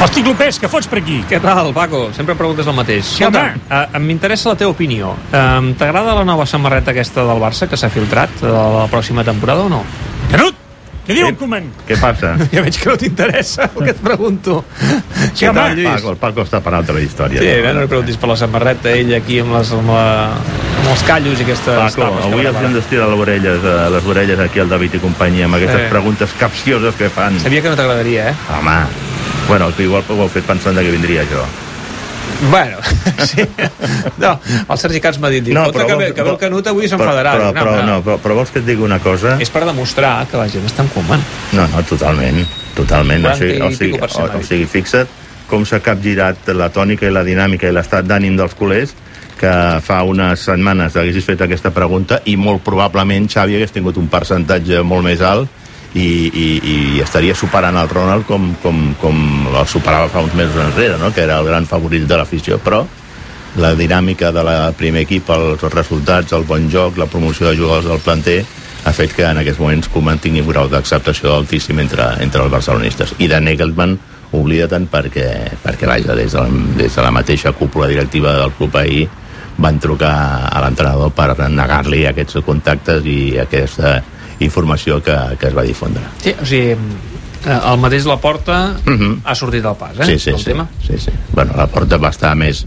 Hosti, Clopés, què fots per aquí? Què tal, Paco? Sempre preguntes el mateix. Sí, home. uh, m'interessa la teva opinió. Uh, T'agrada la nova samarreta aquesta del Barça que s'ha filtrat de la pròxima temporada o no? Canut, què diu Sí. Koeman? Què passa? Ja veig que no t'interessa el que et pregunto. Sí, Què home. tal, Lluís? Paco, el Paco està per altra història. Sí, no, no li preguntis per la samarreta, ell aquí amb, les, amb, la, amb els callos i aquestes Paco, avui els hem d'estirar les orelles, eh, les orelles aquí al David i companyia amb aquestes Eh. preguntes capcioses que fan. Sabia que no t'agradaria, eh? Home, bueno, que igual ho heu fet pensant que vindria jo. Bueno, sí. No, el Sergi Camps m'ha dit, no, que, ve, que ve el Canut avui s'enfadarà. Però, però, home, no, però, però vols que et digui una cosa? És per demostrar que la gent està en comand. No, no, totalment, totalment. O 40 sigui, o sigui, o, o sigui fixa't com s'ha capgirat la tònica i la dinàmica i l'estat d'ànim dels culers que fa unes setmanes haguessis fet aquesta pregunta i molt probablement Xavi hagués tingut un percentatge molt més alt i, i, i estaria superant el Ronald com, com, com el superava fa uns mesos enrere, no? que era el gran favorit de l'afició, però la dinàmica de la primer equip, els resultats, el bon joc, la promoció de jugadors del planter ha fet que en aquests moments Koeman tingui un grau d'acceptació altíssim entre, entre els barcelonistes. I de Negelman oblida tant perquè, perquè vaja, des de, la, des de la mateixa cúpula directiva del club ahir van trucar a l'entrenador per negar-li aquests contactes i aquesta informació que, que es va difondre. Sí, o sigui, eh, el mateix la porta Mhm. ha sortit del pas, eh? Sí, sí, sí, tema. sí, sí. Bueno, la porta va estar més...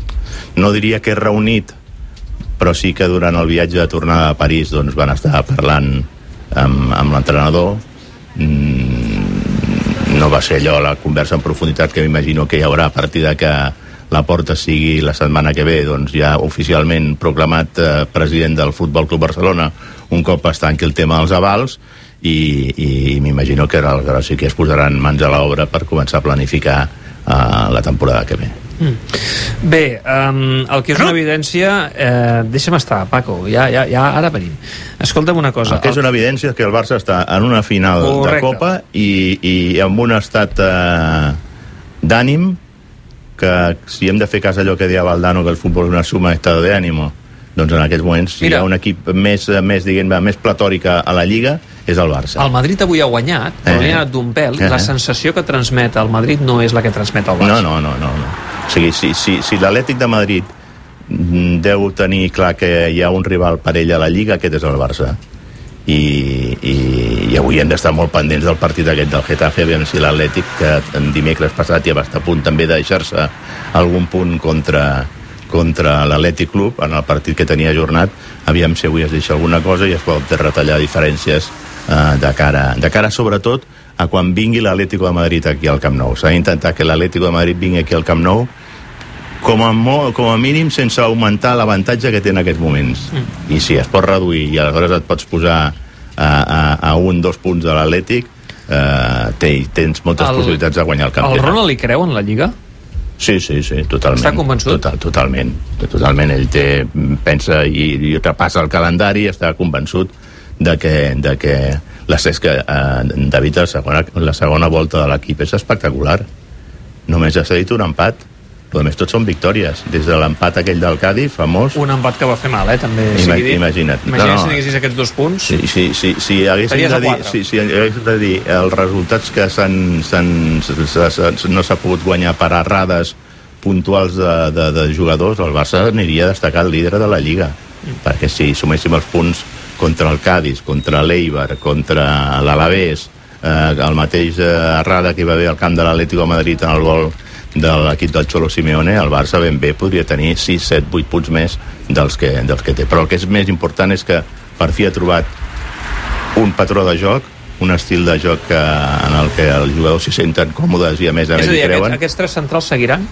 No diria que reunit, però sí que durant el viatge de tornada a París doncs, van estar parlant amb, amb l'entrenador. Mm, no va ser allò la conversa en profunditat que m'imagino que hi haurà a partir de que la porta sigui la setmana que ve doncs, ja oficialment proclamat eh, president del Futbol Club Barcelona un cop es tanqui el tema dels avals i, i m'imagino que aleshores sí que es posaran mans a l'obra per començar a planificar uh, la temporada que ve. Bé, um, el que és una evidència... Eh, deixa'm estar, Paco, ja, ja, ja ara venim. Escolta'm una cosa. El que és una evidència és que el Barça està en una final Correcte. de Copa i, i amb un estat eh, d'ànim que si hem de fer cas allò que deia Valdano que el futbol és una suma d'estat d'ànimo doncs en aquests moments si hi Mira. ha un equip més, més, diguem més platòric a la Lliga és el Barça. El Madrid avui ha guanyat, però Eh. li ha anat d'un pèl, Eh. la sensació que transmet el Madrid no és la que transmet el No, Barça. no, no, no. no. O sigui, si, si, si l'Atlètic de Madrid deu tenir clar que hi ha un rival per ell a la Lliga, aquest és el Barça. I, i, i avui hem d'estar molt pendents del partit aquest del Getafe, aviam si l'Atlètic, que en dimecres passat ja va estar a punt també de deixar-se algun punt contra, contra l'Atlètic Club en el partit que tenia ajornat, aviam si avui es deixa alguna cosa i es pot retallar diferències eh, de, cara, de cara sobretot a quan vingui l'Atlético de Madrid aquí al Camp Nou. S'ha d'intentar que l'Atlético de Madrid vingui aquí al Camp Nou com a, mo, com a mínim sense augmentar l'avantatge que té en aquests moments. Mm. I si es pot reduir i aleshores et pots posar a, a, a un, dos punts de l'Atlètic, eh, té, tens moltes El- possibilitats de guanyar el El campionat. Ronald li creu en la Lliga? Sí, sí, sí, totalment. Està convençut? Total, totalment. Totalment. Ell té, pensa i, i repassa el calendari i està convençut de que, de que la, que, eh, David, la segona, la segona volta de l'equip és espectacular. Només ha cedit un empat. Però a més tots són victòries. Des de l'empat aquell del Cádiz, famós, Un empat que va fer mal, eh? També, Ima- dit. imagina't. Imagina't No, no. si tinguessis aquests dos punts. si, si, si, si haguéssim de dir, si, si haguéssim de dir els resultats que s'han, s'han, s'ha- s'ha- no s'ha pogut guanyar per errades puntuals de, de, de jugadors, el Barça aniria a destacar el líder de la Lliga. Perquè si suméssim els punts contra el Cádiz, contra l'Eibar, contra l'Alavés, eh, el mateix eh, errada que hi va haver al camp de l'Atlético de Madrid en el gol de l'equip del Xolo Simeone, el Barça ben bé podria tenir 6, 7, 8 punts més dels que, dels que té. Però el que és més important és que per fi ha trobat un patró de joc, un estil de joc que, en el que els jugadors s'hi senten còmodes i a més a És més hi creuen. aquests, aquests tres centrals seguiran?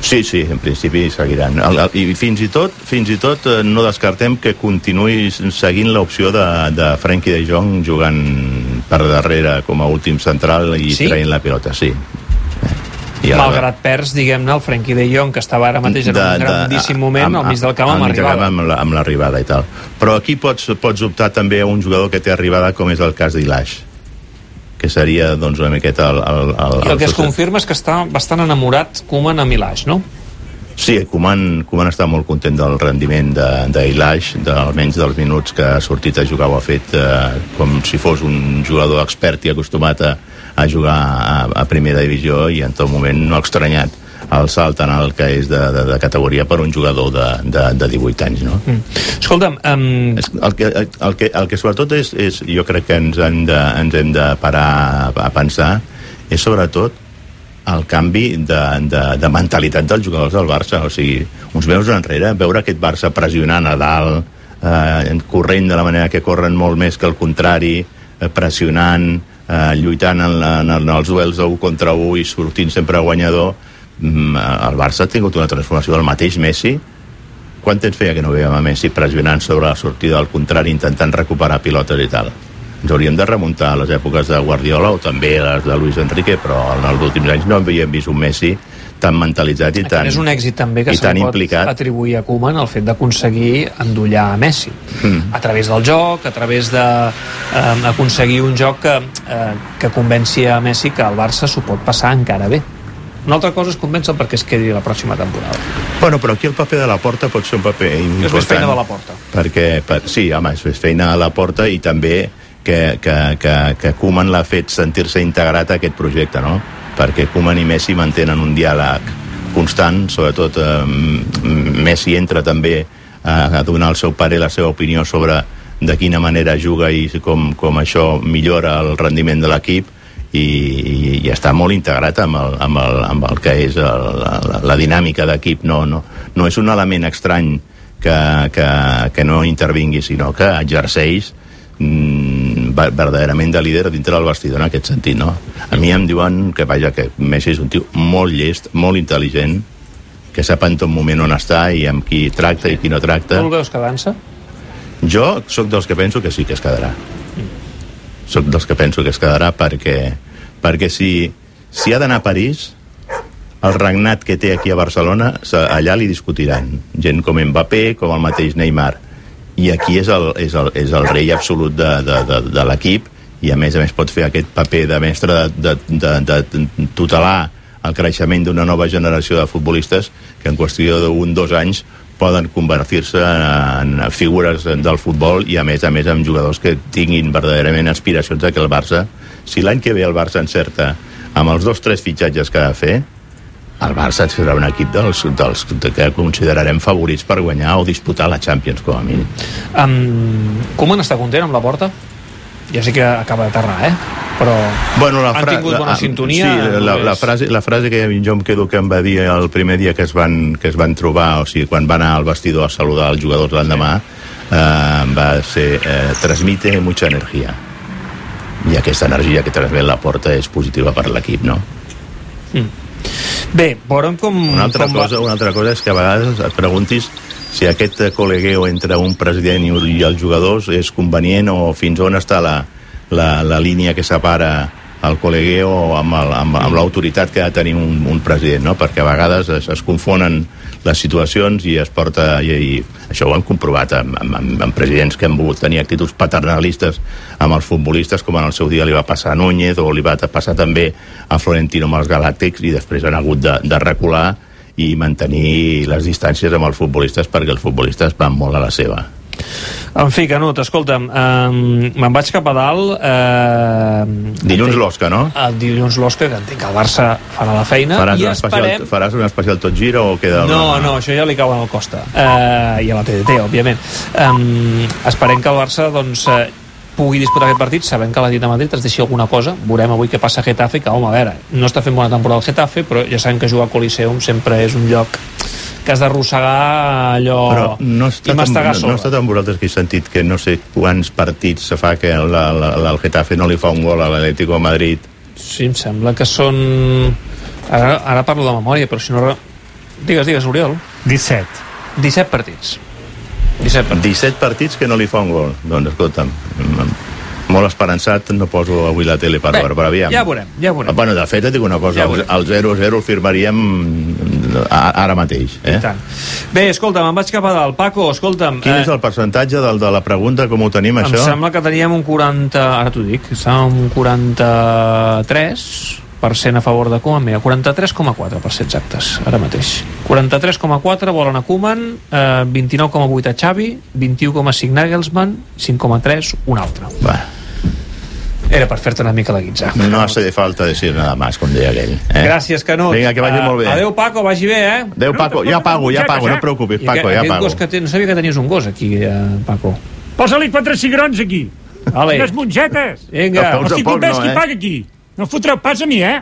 Sí, sí, en principi seguiran. El, el, I fins i tot, fins i tot eh, no descartem que continuï seguint l'opció de, de Frenkie de Jong jugant per darrere com a últim central i Sí? traient la pilota, sí. I ara- Malgrat perds, diguem-ne, el Frenkie de Jong, que estava ara mateix en un grandíssim moment al mig del camp amb al mig del camp amb la- amb l'arribada i tal. Però aquí pots, pots optar també a un jugador que té arribada com és el cas d'Ilaix que seria doncs una miqueta el, el, el, I el que es confirma és que està bastant enamorat Koeman a Milaix, no? Sí, Koeman, Koeman està molt content del rendiment d'Ilaix, de, de, almenys dels minuts que ha sortit a jugar, ho ha fet eh, com si fos un jugador expert i acostumat a, a jugar a, a primera divisió i en tot moment no ha estranyat el salt en el que és de, de, de categoria per un jugador de, de, de 18 anys no? Mm. Escolta'm, um... el, que, el, que, el que sobretot és, és jo crec que ens, hem de, ens hem de parar a, a pensar és sobretot el canvi de, de, de mentalitat dels jugadors del Barça. O sigui, uns mesos enrere, veure aquest Barça pressionant a dalt, eh, corrent de la manera que corren molt més que el contrari, eh, pressionant, eh, lluitant en, la, en, en els duels d'un contra un i sortint sempre guanyador, mm, el Barça ha tingut una transformació del mateix Messi. Quant temps feia que no veiem a Messi pressionant sobre la sortida del contrari, intentant recuperar pilotes i tal? ens hauríem de remuntar a les èpoques de Guardiola o també les de Luis Enrique, però en els últims anys no havíem vist un Messi tan mentalitzat i tan, és un èxit també que se pot implicat. atribuir a Koeman el fet d'aconseguir endollar a Messi mm. a través del joc, a través d'aconseguir eh, un joc que, eh, que convenci a Messi que el Barça s'ho pot passar encara bé una altra cosa és convèncer perquè es quedi la pròxima temporada. Bueno, però aquí el paper de la porta pot ser un paper important. És més feina de la porta. Perquè, per, sí, home, és més feina de la porta i també que, que, que, que Koeman l'ha fet sentir-se integrat a aquest projecte, no? Perquè Koeman i Messi mantenen un diàleg constant, sobretot eh, Messi entra també a, a donar el seu pare la seva opinió sobre de quina manera juga i com, com això millora el rendiment de l'equip i, i, i està molt integrat amb el, amb el, amb el que és el, la, la dinàmica d'equip. No, no, no és un element estrany que, que, que no intervingui sinó que exerceix mm, verdaderament de líder dintre del vestidor en aquest sentit, no? A mi em diuen que, vaja, que Messi és un tio molt llest, molt intel·ligent, que sap en tot moment on està i amb qui tracta i qui no tracta. Tu el veus quedant-se? Jo sóc dels que penso que sí que es quedarà. Sóc dels que penso que es quedarà perquè, perquè si, si ha d'anar a París, el regnat que té aquí a Barcelona, allà li discutiran. Gent com Mbappé, com el mateix Neymar i aquí és el, és el, és el rei absolut de, de, de, de l'equip. I a més a més pot fer aquest paper de mestre de, de, de, de tutelar el creixement d'una nova generació de futbolistes que en qüestió d'un dos anys poden convertir-se en figures del futbol i a més a més amb jugadors que tinguin verdaderament aspiracions a que el Barça, si l'any que ve el Barça encerta amb els dos tres fitxatges que ha de fer, el Barça serà un equip dels, dels que considerarem favorits per guanyar o disputar la Champions, com a mínim. Um, Koeman està content amb la porta? Ja sé que acaba d'aterrar, eh? Però bueno, la han tingut bona la, sintonia? Sí, la, la, frase, la frase que jo em quedo que em va dir el primer dia que es van, que es van trobar, o sigui, quan va anar al vestidor a saludar els jugadors l'endemà, eh, va ser eh, transmite mucha energia. I aquesta energia que transmet la porta és positiva per l'equip, no? Mm. Bé, veurem com... Una altra, com cosa, va... una altra cosa és que a vegades et preguntis si aquest col·legueo entre un president i, i els jugadors és convenient o fins on està la, la, la línia que separa el col·legueo amb, el, amb, amb l'autoritat que ha de tenir un, un president, no? perquè a vegades es, es confonen les situacions i es porta i, i això ho hem comprovat amb, amb, amb presidents que han volgut tenir actituds paternalistes amb els futbolistes com en el seu dia li va passar a Núñez o li va passar també a Florentino amb els Galàctics i després han hagut de, de recular i mantenir les distàncies amb els futbolistes perquè els futbolistes van molt a la seva en fi, Canut, escolta'm, eh, me'n vaig cap a dalt... Eh, dilluns l'Osca, no? El dilluns l'Osca, que entenc que el Barça farà la feina faràs i un esperem... Especial, faràs un especial tot gira o queda... No, una... no, això ja li cau al Costa. Eh, I a la TDT, òbviament. Eh, esperem que el Barça, doncs, eh, pugui disputar aquest partit sabent que la Madrid es deixi alguna cosa veurem avui què passa a Getafe que home, a veure, no està fent bona temporada el Getafe però ja sabem que jugar a Coliseum sempre és un lloc que has d'arrossegar allò però no està i mastegar no, no està amb vosaltres que he sentit que no sé quants partits se fa que la, la, la, el Getafe no li fa un gol a l'Atlético de Madrid. Sí, em sembla que són ara, ara parlo de memòria però si no... digues, digues, Oriol. 17 17 partits. 17 partits. 17 partits que no li fa un gol. Doncs escolta'm molt esperançat no poso avui la tele per veure, però aviam. Ja veurem, ja veurem. Bueno, de fet, et dic una cosa, ja el 0-0 el firmaríem ara mateix. Eh? Bé, escolta'm, em vaig cap a dalt. Paco, escolta'm... Quin eh, és el percentatge del, de la pregunta, com ho tenim, em això? Em sembla que teníem un 40... Ara t'ho dic, estàvem un 43 a favor de Koeman, mira, 43,4 per ser exactes, ara mateix. 43,4 volen a Koeman, eh, 29,8 a Xavi, 21,5 Nagelsmann, 5,3 un altre. Va. Era per fer-te una mica la guitza. No hace falta decir nada más, com deia aquell. Eh? Gràcies, Canut. Vinga, que vagi Ah, molt bé. Adéu, Paco, vagi bé, eh? Adéu, Paco. Ja pago, ja pago, no et preocupis, Paco, aquest, ja pago. gos que té, no sabia que tenies un gos aquí, eh, Paco. Posa-li quatre cigrons aquí. Vale. Unes mongetes. Vinga. No, Estic Tampoc content no, qui eh? paga aquí. No fotreu pas a mi, eh?